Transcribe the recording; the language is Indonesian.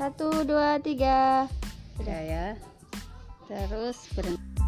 Satu, dua, tiga. Udah ya. Terus berhenti.